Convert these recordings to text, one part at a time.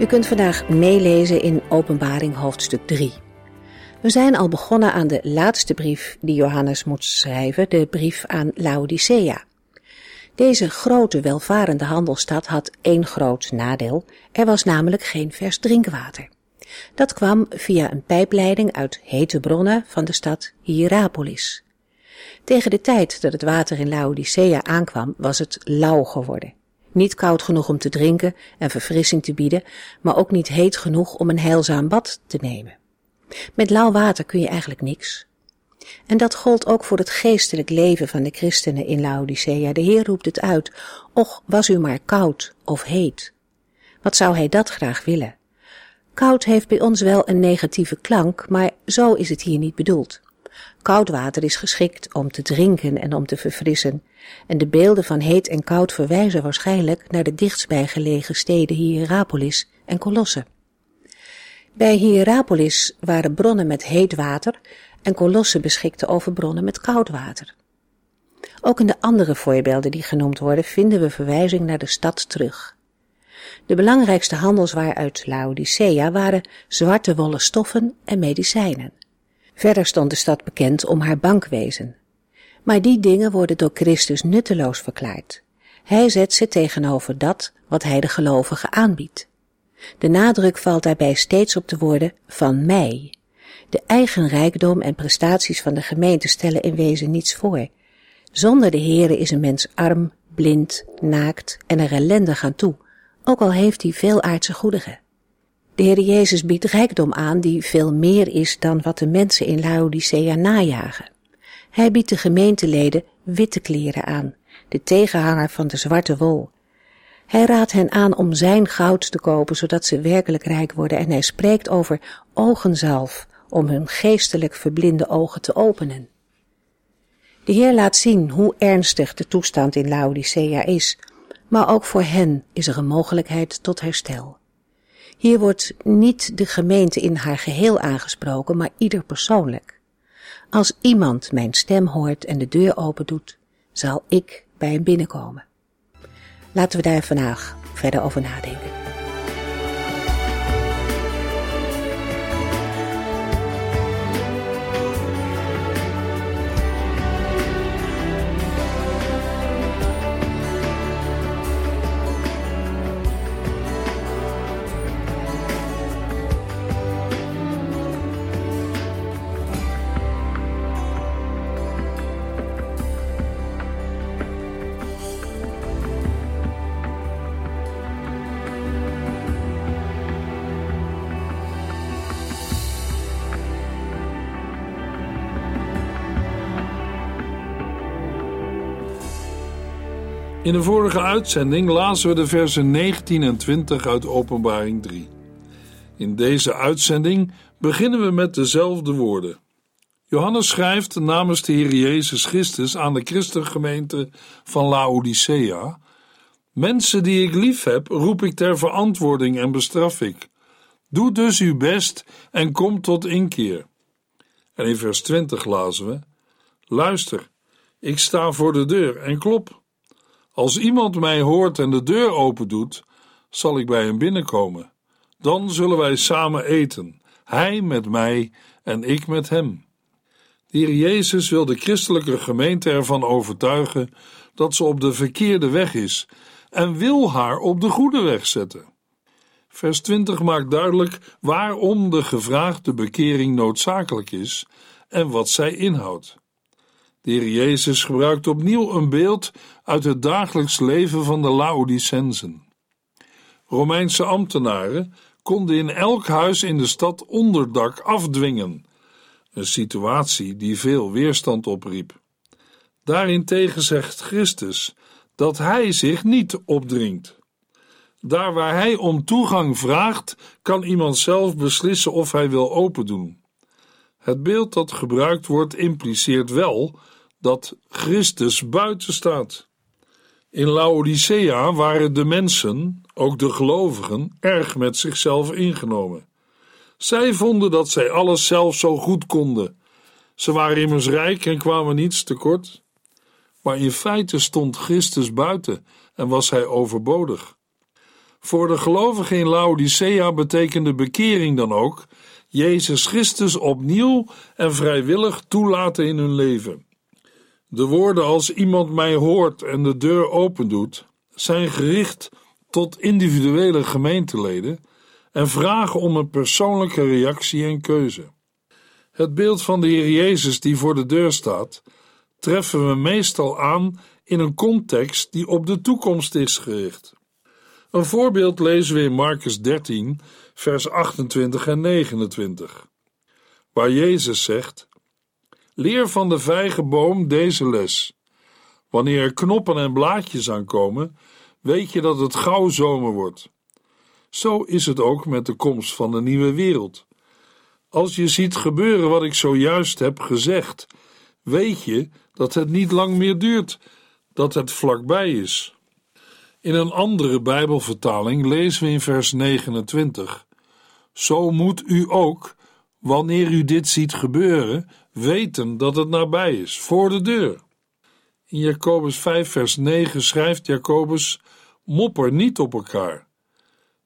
U kunt vandaag meelezen in Openbaring hoofdstuk 3. We zijn al begonnen aan de laatste brief die Johannes moet schrijven, de brief aan Laodicea. Deze grote welvarende handelsstad had één groot nadeel, er was namelijk geen vers drinkwater. Dat kwam via een pijpleiding uit hete bronnen van de stad Hierapolis. Tegen de tijd dat het water in Laodicea aankwam, was het lauw geworden. Niet koud genoeg om te drinken en verfrissing te bieden, maar ook niet heet genoeg om een heilzaam bad te nemen. Met lauw water kun je eigenlijk niks. En dat gold ook voor het geestelijk leven van de christenen in Laodicea. De Heer roept het uit, och was u maar koud of heet. Wat zou hij dat graag willen? Koud heeft bij ons wel een negatieve klank, maar zo is het hier niet bedoeld. Koud water is geschikt om te drinken en om te verfrissen, en de beelden van heet en koud verwijzen waarschijnlijk naar de dichtstbijgelegen steden Hierapolis en Colosse. Bij Hierapolis waren bronnen met heet water en Colosse beschikte over bronnen met koud water. Ook in de andere voorbeelden die genoemd worden vinden we verwijzing naar de stad terug. De belangrijkste handelswaar uit Laodicea waren zwarte wollen stoffen en medicijnen. Verder stond de stad bekend om haar bankwezen. Maar die dingen worden door Christus nutteloos verklaard. Hij zet ze tegenover dat wat hij de gelovigen aanbiedt. De nadruk valt daarbij steeds op de woorden van mij. De eigen rijkdom en prestaties van de gemeente stellen in wezen niets voor. Zonder de Heere is een mens arm, blind, naakt en er ellendig aan toe, ook al heeft hij veel aardse goedigen. De Heer Jezus biedt rijkdom aan die veel meer is dan wat de mensen in Laodicea najagen. Hij biedt de gemeenteleden witte kleren aan, de tegenhanger van de zwarte wol. Hij raadt hen aan om zijn goud te kopen, zodat ze werkelijk rijk worden, en hij spreekt over ogenzalf, om hun geestelijk verblinde ogen te openen. De Heer laat zien hoe ernstig de toestand in Laodicea is, maar ook voor hen is er een mogelijkheid tot herstel. Hier wordt niet de gemeente in haar geheel aangesproken, maar ieder persoonlijk. Als iemand mijn stem hoort en de deur open doet, zal ik bij hem binnenkomen. Laten we daar vandaag verder over nadenken. In de vorige uitzending lazen we de versen 19 en 20 uit Openbaring 3. In deze uitzending beginnen we met dezelfde woorden. Johannes schrijft namens de Heer Jezus Christus aan de christengemeente van Laodicea: Mensen die ik lief heb, roep ik ter verantwoording en bestraf ik. Doe dus uw best en kom tot inkeer. En in vers 20 lazen we: Luister, ik sta voor de deur en klop. Als iemand mij hoort en de deur opendoet, zal ik bij hem binnenkomen. Dan zullen wij samen eten, hij met mij en ik met hem. De Heer Jezus wil de christelijke gemeente ervan overtuigen dat ze op de verkeerde weg is en wil haar op de goede weg zetten. Vers 20 maakt duidelijk waarom de gevraagde bekering noodzakelijk is en wat zij inhoudt. De Heer Jezus gebruikt opnieuw een beeld uit het dagelijks leven van de Laodicensen. Romeinse ambtenaren konden in elk huis in de stad onderdak afdwingen, een situatie die veel weerstand opriep. Daarentegen zegt Christus dat hij zich niet opdringt. Daar waar hij om toegang vraagt, kan iemand zelf beslissen of hij wil open doen. Het beeld dat gebruikt wordt impliceert wel dat Christus buiten staat. In Laodicea waren de mensen, ook de gelovigen, erg met zichzelf ingenomen. Zij vonden dat zij alles zelf zo goed konden. Ze waren immers rijk en kwamen niets tekort. Maar in feite stond Christus buiten en was hij overbodig. Voor de gelovigen in Laodicea betekende bekering dan ook Jezus Christus opnieuw en vrijwillig toelaten in hun leven. De woorden als iemand mij hoort en de deur opendoet, zijn gericht tot individuele gemeenteleden en vragen om een persoonlijke reactie en keuze. Het beeld van de Heer Jezus die voor de deur staat, treffen we meestal aan in een context die op de toekomst is gericht. Een voorbeeld lezen we in Marcus 13, vers 28 en 29, waar Jezus zegt: Leer van de vijgenboom deze les. Wanneer er knoppen en blaadjes aankomen, weet je dat het gauw zomer wordt. Zo is het ook met de komst van de nieuwe wereld. Als je ziet gebeuren wat ik zojuist heb gezegd, weet je dat het niet lang meer duurt, dat het vlakbij is. In een andere Bijbelvertaling lezen we in vers 29: Zo moet u ook, wanneer u dit ziet gebeuren, weten dat het nabij is, voor de deur. In Jacobus 5, vers 9 schrijft Jacobus: Mopper niet op elkaar.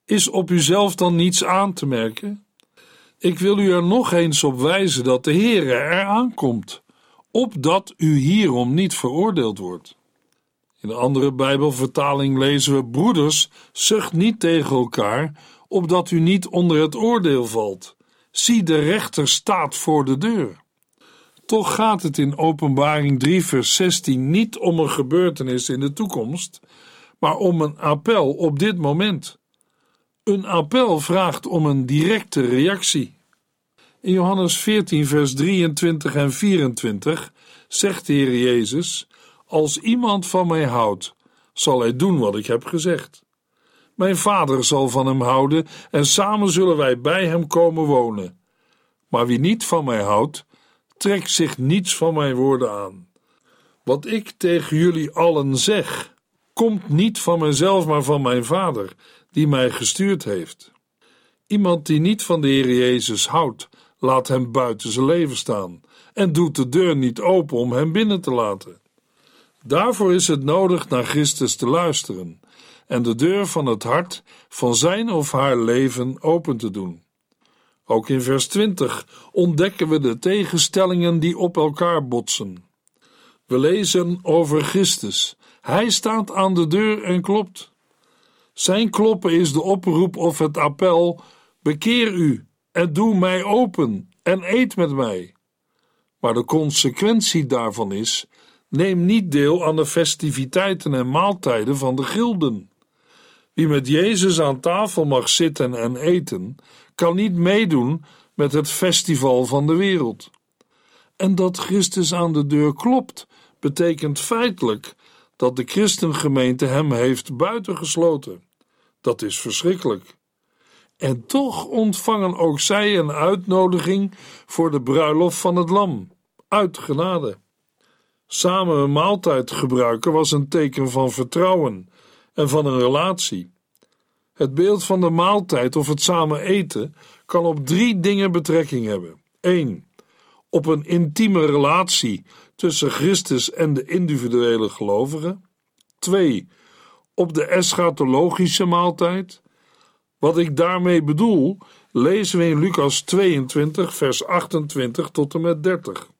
Is op uzelf dan niets aan te merken? Ik wil u er nog eens op wijzen dat de Heere er aankomt, opdat u hierom niet veroordeeld wordt. In een andere Bijbelvertaling lezen we: Broeders, zucht niet tegen elkaar, opdat u niet onder het oordeel valt. Zie, de rechter staat voor de deur. Toch gaat het in Openbaring 3, vers 16 niet om een gebeurtenis in de toekomst, maar om een appel op dit moment. Een appel vraagt om een directe reactie. In Johannes 14, vers 23 en 24 zegt de Heer Jezus: Als iemand van mij houdt, zal hij doen wat ik heb gezegd. Mijn vader zal van hem houden en samen zullen wij bij hem komen wonen. Maar wie niet van mij houdt, trekt zich niets van mijn woorden aan. Wat ik tegen jullie allen zeg, komt niet van mezelf, maar van mijn vader, die mij gestuurd heeft. Iemand die niet van de Heer Jezus houdt, laat hem buiten zijn leven staan en doet de deur niet open om hem binnen te laten. Daarvoor is het nodig naar Christus te luisteren en de deur van het hart van zijn of haar leven open te doen. Ook in vers 20 ontdekken we de tegenstellingen die op elkaar botsen. We lezen over Christus. Hij staat aan de deur en klopt. Zijn kloppen is de oproep of het appel: bekeer u en doe mij open en eet met mij. Maar de consequentie daarvan is: neem niet deel aan de festiviteiten en maaltijden van de gilden. Wie met Jezus aan tafel mag zitten en eten, kan niet meedoen met het festival van de wereld. En dat Christus aan de deur klopt, betekent feitelijk dat de christengemeente hem heeft buitengesloten. Dat is verschrikkelijk. En toch ontvangen ook zij een uitnodiging voor de bruiloft van het Lam, uit genade. Samen een maaltijd gebruiken was een teken van vertrouwen en van een relatie. Het beeld van de maaltijd of het samen eten kan op drie dingen betrekking hebben. 1. Op een intieme relatie tussen Christus en de individuele gelovigen. 2. Op de eschatologische maaltijd. Wat ik daarmee bedoel, lezen we in Lucas 22, vers 28 tot en met 30,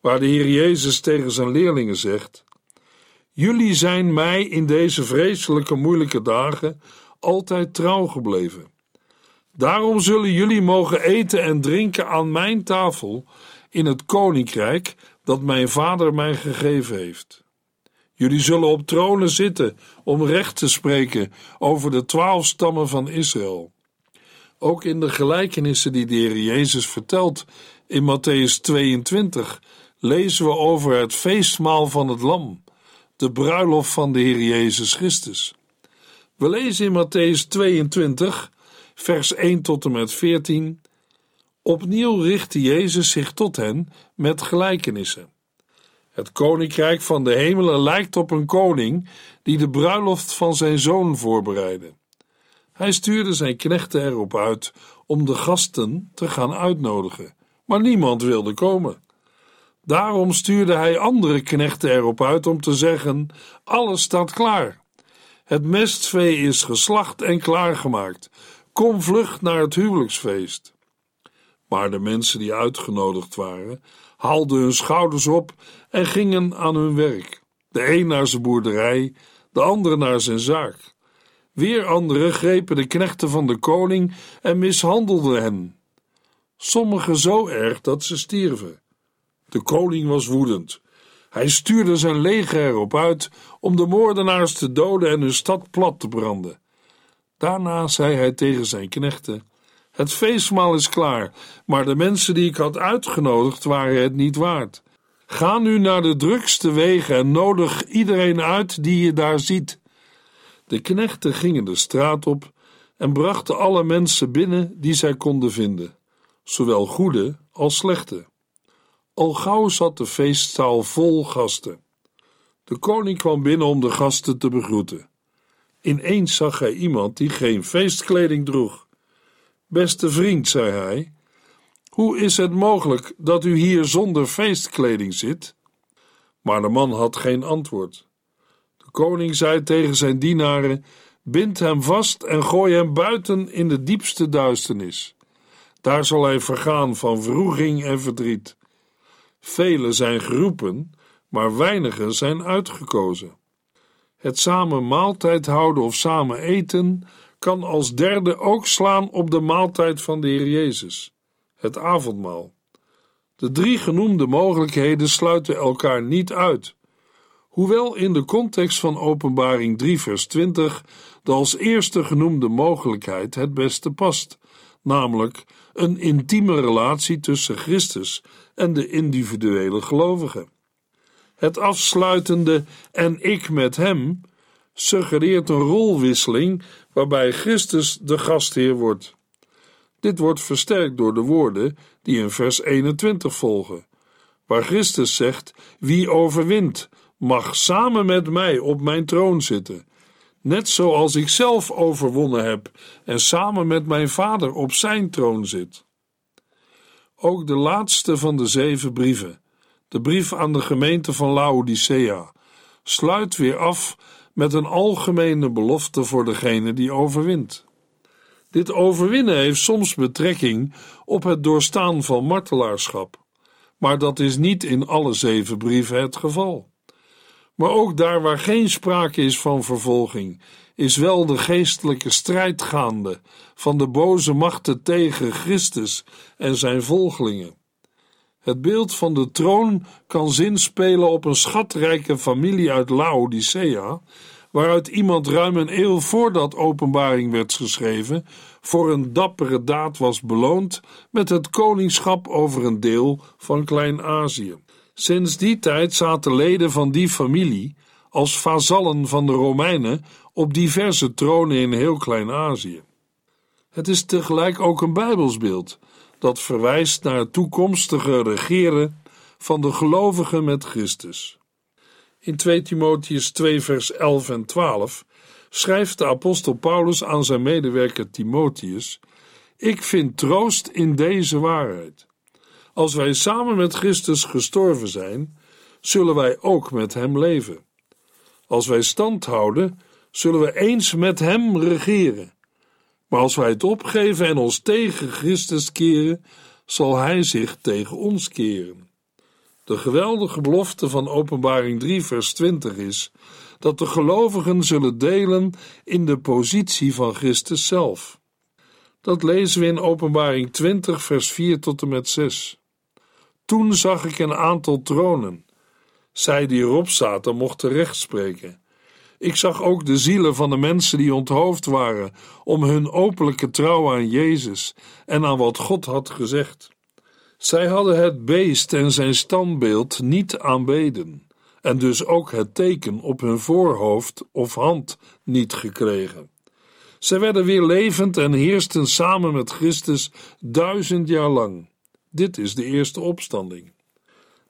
waar de Heer Jezus tegen zijn leerlingen zegt: Jullie zijn mij in deze vreselijke moeilijke dagen altijd trouw gebleven. Daarom zullen jullie mogen eten en drinken aan mijn tafel in het koninkrijk dat mijn vader mij gegeven heeft. Jullie zullen op tronen zitten om recht te spreken over de twaalf stammen van Israël. Ook in de gelijkenissen die de Heer Jezus vertelt in Matthäus 22 lezen we over het feestmaal van het Lam, de bruiloft van de Heer Jezus Christus. We lezen in Matthäus 22, vers 1 tot en met 14. Opnieuw richtte Jezus zich tot hen met gelijkenissen. Het koninkrijk van de hemelen lijkt op een koning die de bruiloft van zijn zoon voorbereidde. Hij stuurde zijn knechten erop uit om de gasten te gaan uitnodigen, maar niemand wilde komen. Daarom stuurde hij andere knechten erop uit om te zeggen: Alles staat klaar. Het mestvee is geslacht en klaargemaakt. Kom vlug naar het huwelijksfeest. Maar de mensen die uitgenodigd waren, haalden hun schouders op en gingen aan hun werk. De een naar zijn boerderij, de andere naar zijn zaak. Weer anderen grepen de knechten van de koning en mishandelden hen. Sommigen zo erg dat ze stierven. De koning was woedend. Hij stuurde zijn leger erop uit om de moordenaars te doden en hun stad plat te branden. Daarna zei hij tegen zijn knechten: Het feestmaal is klaar, maar de mensen die ik had uitgenodigd waren het niet waard. Ga nu naar de drukste wegen en nodig iedereen uit die je daar ziet. De knechten gingen de straat op en brachten alle mensen binnen die zij konden vinden, zowel goede als slechte. Al gauw zat de feestzaal vol gasten. De koning kwam binnen om de gasten te begroeten. Ineens zag hij iemand die geen feestkleding droeg. Beste vriend, zei hij, hoe is het mogelijk dat u hier zonder feestkleding zit? Maar de man had geen antwoord. De koning zei tegen zijn dienaren: Bind hem vast en gooi hem buiten in de diepste duisternis. Daar zal hij vergaan van vroeging en verdriet. Velen zijn geroepen, maar weinigen zijn uitgekozen. Het samen maaltijd houden of samen eten kan als derde ook slaan op de maaltijd van de Heer Jezus, het avondmaal. De drie genoemde mogelijkheden sluiten elkaar niet uit, hoewel in de context van Openbaring 3, vers 20 de als eerste genoemde mogelijkheid het beste past, namelijk een intieme relatie tussen Christus en de individuele gelovige. Het afsluitende en ik met hem suggereert een rolwisseling waarbij Christus de gastheer wordt. Dit wordt versterkt door de woorden die in vers 21 volgen, waar Christus zegt: Wie overwint, mag samen met mij op mijn troon zitten, net zoals ik zelf overwonnen heb en samen met mijn Vader op zijn troon zit. Ook de laatste van de zeven brieven, de brief aan de gemeente van Laodicea, sluit weer af met een algemene belofte voor degene die overwint. Dit overwinnen heeft soms betrekking op het doorstaan van martelaarschap, maar dat is niet in alle zeven brieven het geval. Maar ook daar waar geen sprake is van vervolging, is wel de geestelijke strijd gaande van de boze machten tegen Christus en zijn volgelingen. Het beeld van de troon kan zinspelen op een schatrijke familie uit Laodicea, waaruit iemand ruim een eeuw voordat openbaring werd geschreven voor een dappere daad was beloond met het koningschap over een deel van Klein-Azië. Sinds die tijd zaten leden van die familie als vazallen van de Romeinen op diverse tronen in heel Klein-Azië. Het is tegelijk ook een Bijbelsbeeld dat verwijst naar het toekomstige regeren van de gelovigen met Christus. In 2 Timotheus 2 vers 11 en 12 schrijft de apostel Paulus aan zijn medewerker Timotheus: Ik vind troost in deze waarheid. Als wij samen met Christus gestorven zijn, zullen wij ook met hem leven. Als wij stand houden, zullen we eens met hem regeren. Maar als wij het opgeven en ons tegen Christus keren, zal hij zich tegen ons keren. De geweldige belofte van Openbaring 3, vers 20 is dat de gelovigen zullen delen in de positie van Christus zelf. Dat lezen we in Openbaring 20, vers 4 tot en met 6. Toen zag ik een aantal tronen. Zij die erop zaten mochten recht spreken. Ik zag ook de zielen van de mensen die onthoofd waren om hun openlijke trouw aan Jezus en aan wat God had gezegd. Zij hadden het beest en zijn standbeeld niet aanbeden en dus ook het teken op hun voorhoofd of hand niet gekregen. Zij werden weer levend en heersten samen met Christus duizend jaar lang. Dit is de eerste opstanding.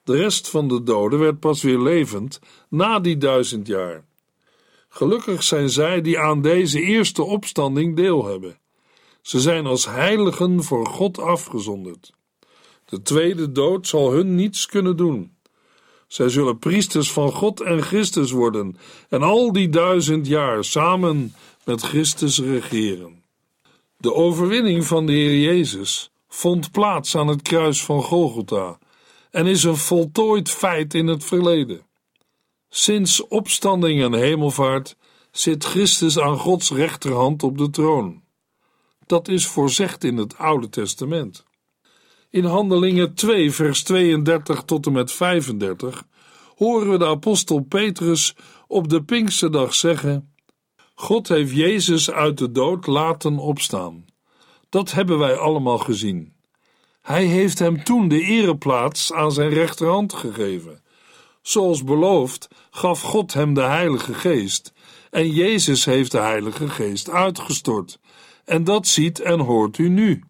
De rest van de doden werd pas weer levend na die duizend jaar. Gelukkig zijn zij die aan deze eerste opstanding deel hebben. Ze zijn als heiligen voor God afgezonderd. De tweede dood zal hun niets kunnen doen. Zij zullen priesters van God en Christus worden en al die duizend jaar samen met Christus regeren. De overwinning van de Heer Jezus vond plaats aan het kruis van Golgotha en is een voltooid feit in het verleden. Sinds opstanding en hemelvaart zit Christus aan Gods rechterhand op de troon. Dat is voorzegd in het Oude Testament. In Handelingen 2, vers 32 tot en met 35 horen we de apostel Petrus op de Pinksterdag zeggen: God heeft Jezus uit de dood laten opstaan. Dat hebben wij allemaal gezien. Hij heeft hem toen de ereplaats aan zijn rechterhand gegeven. Zoals beloofd gaf God hem de Heilige Geest en Jezus heeft de Heilige Geest uitgestort. En dat ziet en hoort u nu.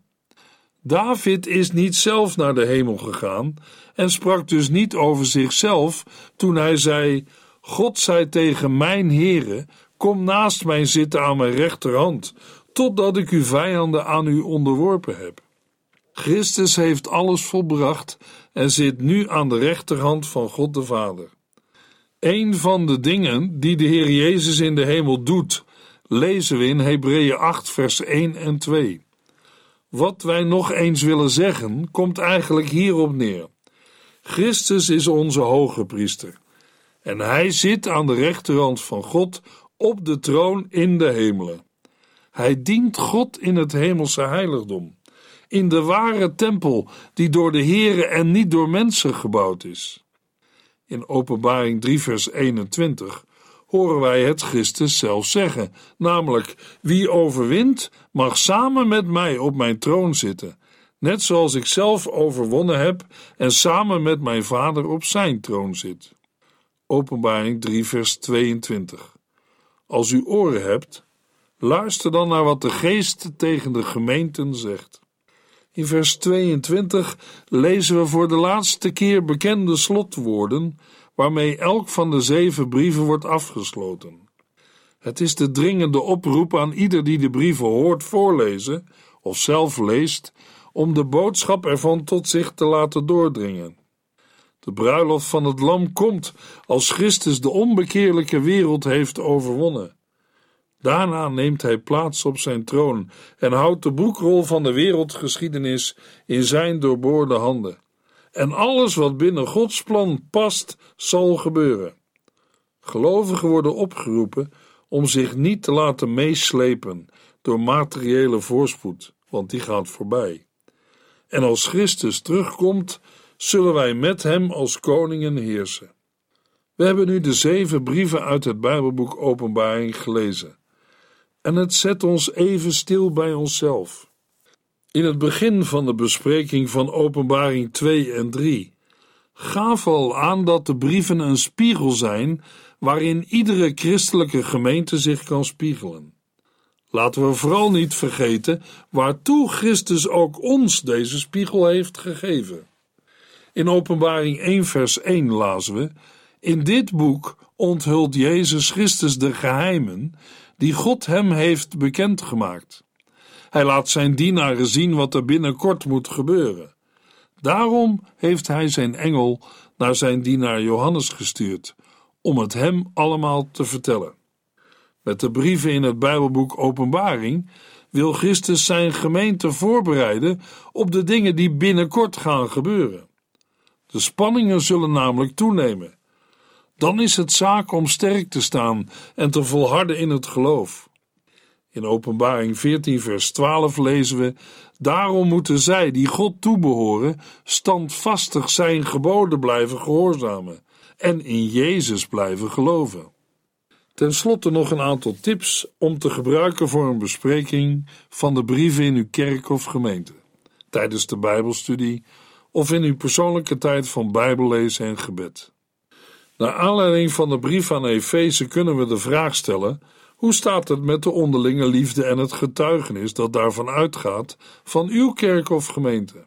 David is niet zelf naar de hemel gegaan en sprak dus niet over zichzelf toen hij zei: God zei tegen mijn Heere: Kom naast mij zitten aan mijn rechterhand, totdat ik uw vijanden aan u onderworpen heb. Christus heeft alles volbracht en zit nu aan de rechterhand van God de Vader. Een van de dingen die de Heer Jezus in de hemel doet, lezen we in Hebreeën 8, vers 1 en 2. Wat wij nog eens willen zeggen, komt eigenlijk hierop neer. Christus is onze hoge priester. En hij zit aan de rechterhand van God op de troon in de hemelen. Hij dient God in het hemelse heiligdom, in de ware tempel die door de Here en niet door mensen gebouwd is. In Openbaring 3 vers 21 horen wij het Christus zelf zeggen, namelijk: Wie overwint, mag samen met mij op mijn troon zitten, net zoals ik zelf overwonnen heb en samen met mijn Vader op zijn troon zit. Openbaring 3, vers 22. Als u oren hebt, luister dan naar wat de Geest tegen de gemeenten zegt. In vers 22 lezen we voor de laatste keer bekende slotwoorden waarmee elk van de zeven brieven wordt afgesloten. Het is de dringende oproep aan ieder die de brieven hoort voorlezen of zelf leest, om de boodschap ervan tot zich te laten doordringen. De bruiloft van het Lam komt als Christus de onbekeerlijke wereld heeft overwonnen. Daarna neemt hij plaats op zijn troon en houdt de boekrol van de wereldgeschiedenis in zijn doorboorde handen. En alles wat binnen Gods plan past, zal gebeuren. Gelovigen worden opgeroepen om zich niet te laten meeslepen door materiële voorspoed, want die gaat voorbij. En als Christus terugkomt, zullen wij met hem als koningen heersen. We hebben nu de zeven brieven uit het Bijbelboek Openbaring gelezen. En het zet ons even stil bij onszelf. In het begin van de bespreking van Openbaring 2 en 3 gaf al aan dat de brieven een spiegel zijn waarin iedere christelijke gemeente zich kan spiegelen. Laten we vooral niet vergeten waartoe Christus ook ons deze spiegel heeft gegeven. In Openbaring 1, vers 1 lazen we: In dit boek onthult Jezus Christus de geheimen die God hem heeft bekendgemaakt. Hij laat zijn dienaren zien wat er binnenkort moet gebeuren. Daarom heeft hij zijn engel naar zijn dienaar Johannes gestuurd, om het hem allemaal te vertellen. Met de brieven in het Bijbelboek Openbaring wil Christus zijn gemeente voorbereiden op de dingen die binnenkort gaan gebeuren. De spanningen zullen namelijk toenemen. Dan is het zaak om sterk te staan en te volharden in het geloof. In Openbaring 14, vers 12 lezen we: Daarom moeten zij die God toebehoren, standvastig zijn geboden blijven gehoorzamen en in Jezus blijven geloven. Ten slotte nog een aantal tips om te gebruiken voor een bespreking van de brieven in uw kerk of gemeente, tijdens de Bijbelstudie of in uw persoonlijke tijd van Bijbellezen en gebed. Naar aanleiding van de brief aan Efeze kunnen we de vraag stellen: hoe staat het met de onderlinge liefde en het getuigenis dat daarvan uitgaat van uw kerk of gemeente?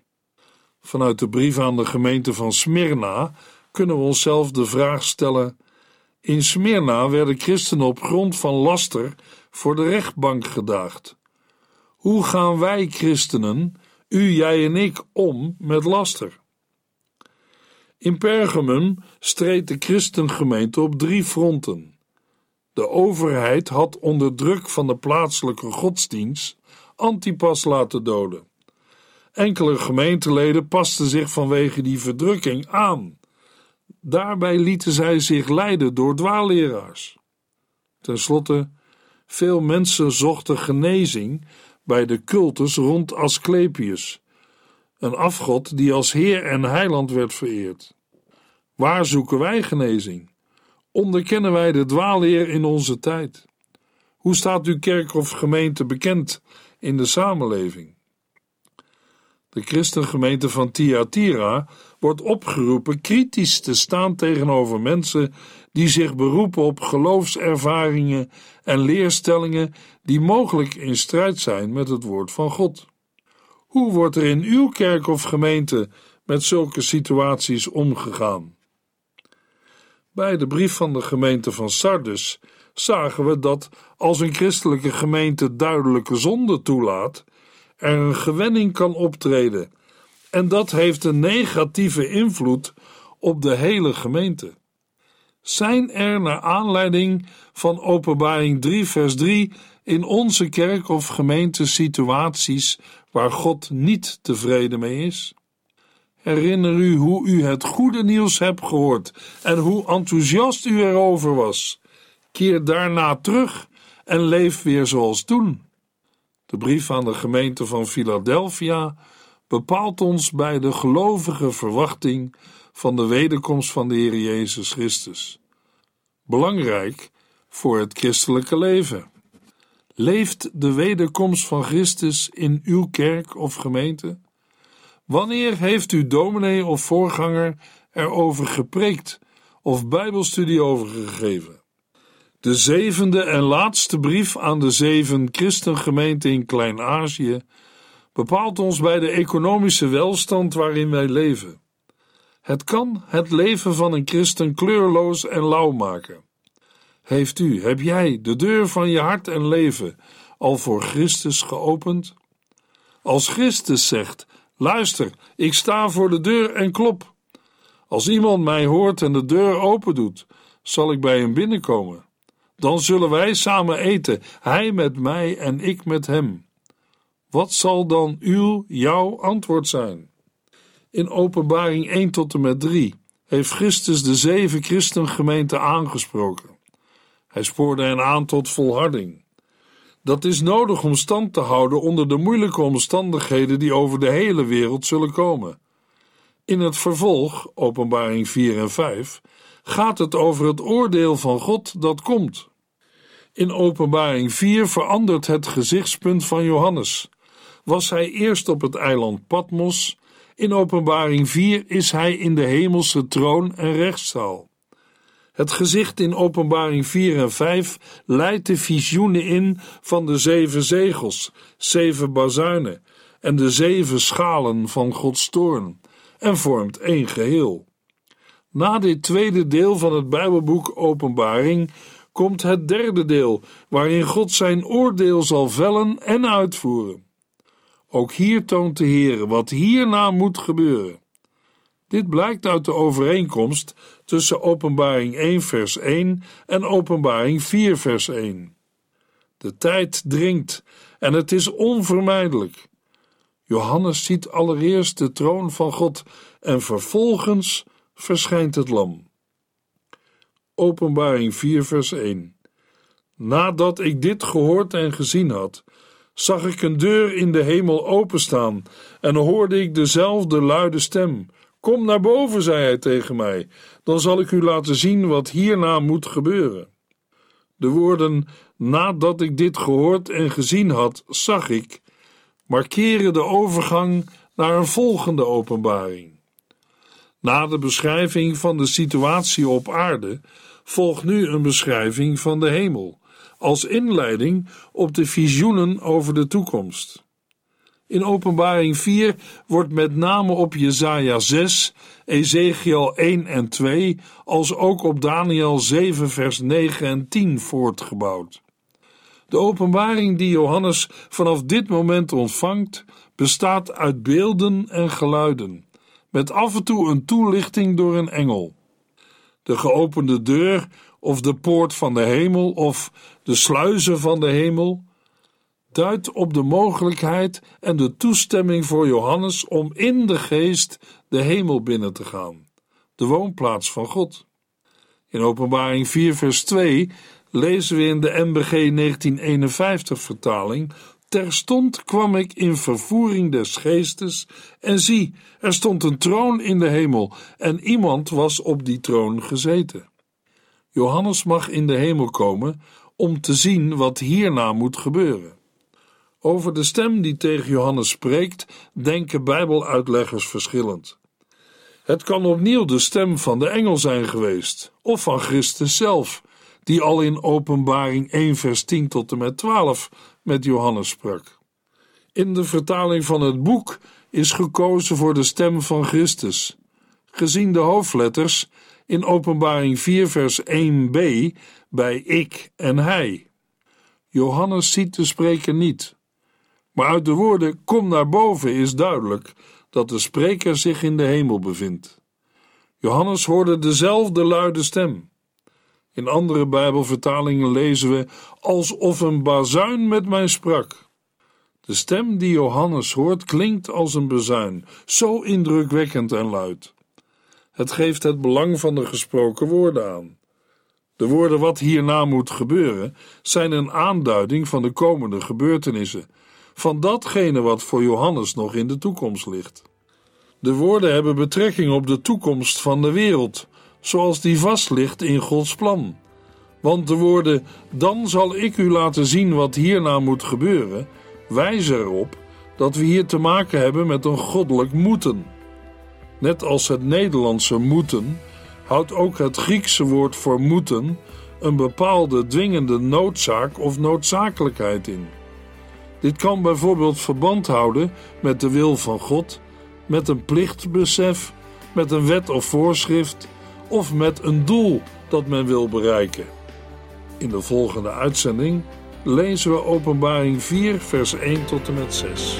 Vanuit de brief aan de gemeente van Smyrna kunnen we onszelf de vraag stellen: in Smyrna werden christenen op grond van laster voor de rechtbank gedaagd. Hoe gaan wij christenen, u, jij en ik, om met laster? In Pergamum streed de christengemeente op drie fronten. De overheid had onder druk van de plaatselijke godsdienst Antipas laten doden. Enkele gemeenteleden pasten zich vanwege die verdrukking aan. Daarbij lieten zij zich leiden door dwaalleraars. Ten slotte, veel mensen zochten genezing bij de cultus rond Asclepius, een afgod die als Heer en Heiland werd vereerd. Waar zoeken wij genezing? Onderkennen wij de dwaalleer in onze tijd? Hoe staat uw kerk of gemeente bekend in de samenleving? De christengemeente van Thyatira wordt opgeroepen kritisch te staan tegenover mensen die zich beroepen op geloofservaringen en leerstellingen die mogelijk in strijd zijn met het woord van God. Hoe wordt er in uw kerk of gemeente met zulke situaties omgegaan? Bij de brief van de gemeente van Sardis zagen we dat als een christelijke gemeente duidelijke zonde toelaat, er een gewenning kan optreden. En dat heeft een negatieve invloed op de hele gemeente. Zijn er naar aanleiding van Openbaring 3, vers 3 in onze kerk of gemeente situaties waar God niet tevreden mee is? Herinner u hoe u het goede nieuws hebt gehoord en hoe enthousiast u erover was. Keer daarna terug en leef weer zoals toen. De brief aan de gemeente van Philadelphia bepaalt ons bij de gelovige verwachting van de wederkomst van de Heer Jezus Christus. Belangrijk voor het christelijke leven. Leeft de wederkomst van Christus in uw kerk of gemeente? Wanneer heeft uw dominee of voorganger erover gepreekt of Bijbelstudie over gegeven? De zevende en laatste brief aan de zeven christengemeenten in Klein-Azië bepaalt ons bij de economische welstand waarin wij leven. Het kan het leven van een christen kleurloos en lauw maken. Heeft u, heb jij de deur van je hart en leven al voor Christus geopend? Als Christus zegt: Luister, ik sta voor de deur en klop. Als iemand mij hoort en de deur open doet, zal ik bij hem binnenkomen. Dan zullen wij samen eten, hij met mij en ik met hem. Wat zal dan uw, jouw antwoord zijn? In Openbaring 1 tot en met 3 heeft Christus de zeven christengemeenten aangesproken. Hij spoorde hen aan tot volharding. Dat is nodig om stand te houden onder de moeilijke omstandigheden die over de hele wereld zullen komen. In het vervolg, Openbaring 4 en 5, gaat het over het oordeel van God dat komt. In Openbaring 4 verandert het gezichtspunt van Johannes. Was hij eerst op het eiland Patmos, in Openbaring 4 is hij in de hemelse troon en rechtszaal. Het gezicht in Openbaring 4 en 5 leidt de visioenen in van de zeven zegels, zeven bazuinen en de zeven schalen van Gods toorn en vormt één geheel. Na dit tweede deel van het Bijbelboek Openbaring komt het derde deel, waarin God zijn oordeel zal vellen en uitvoeren. Ook hier toont de Heer wat hierna moet gebeuren. Dit blijkt uit de overeenkomst tussen Openbaring 1 vers 1 en Openbaring 4 vers 1. De tijd dringt en het is onvermijdelijk. Johannes ziet allereerst de troon van God en vervolgens verschijnt het lam. Openbaring 4 vers 1 Nadat ik dit gehoord en gezien had, zag ik een deur in de hemel openstaan en hoorde ik dezelfde luide stem Kom naar boven, zei hij tegen mij, dan zal ik u laten zien wat hierna moet gebeuren. De woorden, nadat ik dit gehoord en gezien had, zag ik, markeren de overgang naar een volgende openbaring. Na de beschrijving van de situatie op aarde volgt nu een beschrijving van de hemel, als inleiding op de visioenen over de toekomst. In Openbaring 4 wordt met name op Jesaja 6, Ezekiel 1 en 2, als ook op Daniel 7 vers 9 en 10 voortgebouwd. De openbaring die Johannes vanaf dit moment ontvangt, bestaat uit beelden en geluiden, met af en toe een toelichting door een engel. De geopende deur of de poort van de hemel of de sluizen van de hemel duidt op de mogelijkheid en de toestemming voor Johannes om in de geest de hemel binnen te gaan, de woonplaats van God. In Openbaring 4, vers 2 lezen we in de MBG 1951 vertaling: Terstond kwam ik in vervoering des geestes, en zie, er stond een troon in de hemel, en iemand was op die troon gezeten. Johannes mag in de hemel komen om te zien wat hierna moet gebeuren. Over de stem die tegen Johannes spreekt, denken Bijbeluitleggers verschillend. Het kan opnieuw de stem van de engel zijn geweest, of van Christus zelf, die al in Openbaring 1, vers 10 tot en met 12 met Johannes sprak. In de vertaling van het boek is gekozen voor de stem van Christus. Gezien de hoofdletters in Openbaring 4, vers 1b bij ik en hij. Johannes ziet de spreker niet. Maar uit de woorden kom naar boven is duidelijk dat de spreker zich in de hemel bevindt. Johannes hoorde dezelfde luide stem. In andere Bijbelvertalingen lezen we alsof een bazuin met mij sprak. De stem die Johannes hoort klinkt als een bezuin, zo indrukwekkend en luid. Het geeft het belang van de gesproken woorden aan. De woorden wat hierna moet gebeuren zijn een aanduiding van de komende gebeurtenissen, van datgene wat voor Johannes nog in de toekomst ligt. De woorden hebben betrekking op de toekomst van de wereld, zoals die vast ligt in Gods plan. Want de woorden: Dan zal ik u laten zien wat hierna moet gebeuren, wijzen erop dat we hier te maken hebben met een goddelijk moeten. Net als het Nederlandse moeten, houdt ook het Griekse woord voor moeten een bepaalde dwingende noodzaak of noodzakelijkheid in. Dit kan bijvoorbeeld verband houden met de wil van God, met een plichtbesef, met een wet of voorschrift of met een doel dat men wil bereiken. In de volgende uitzending lezen we Openbaring 4, vers 1 tot en met 6.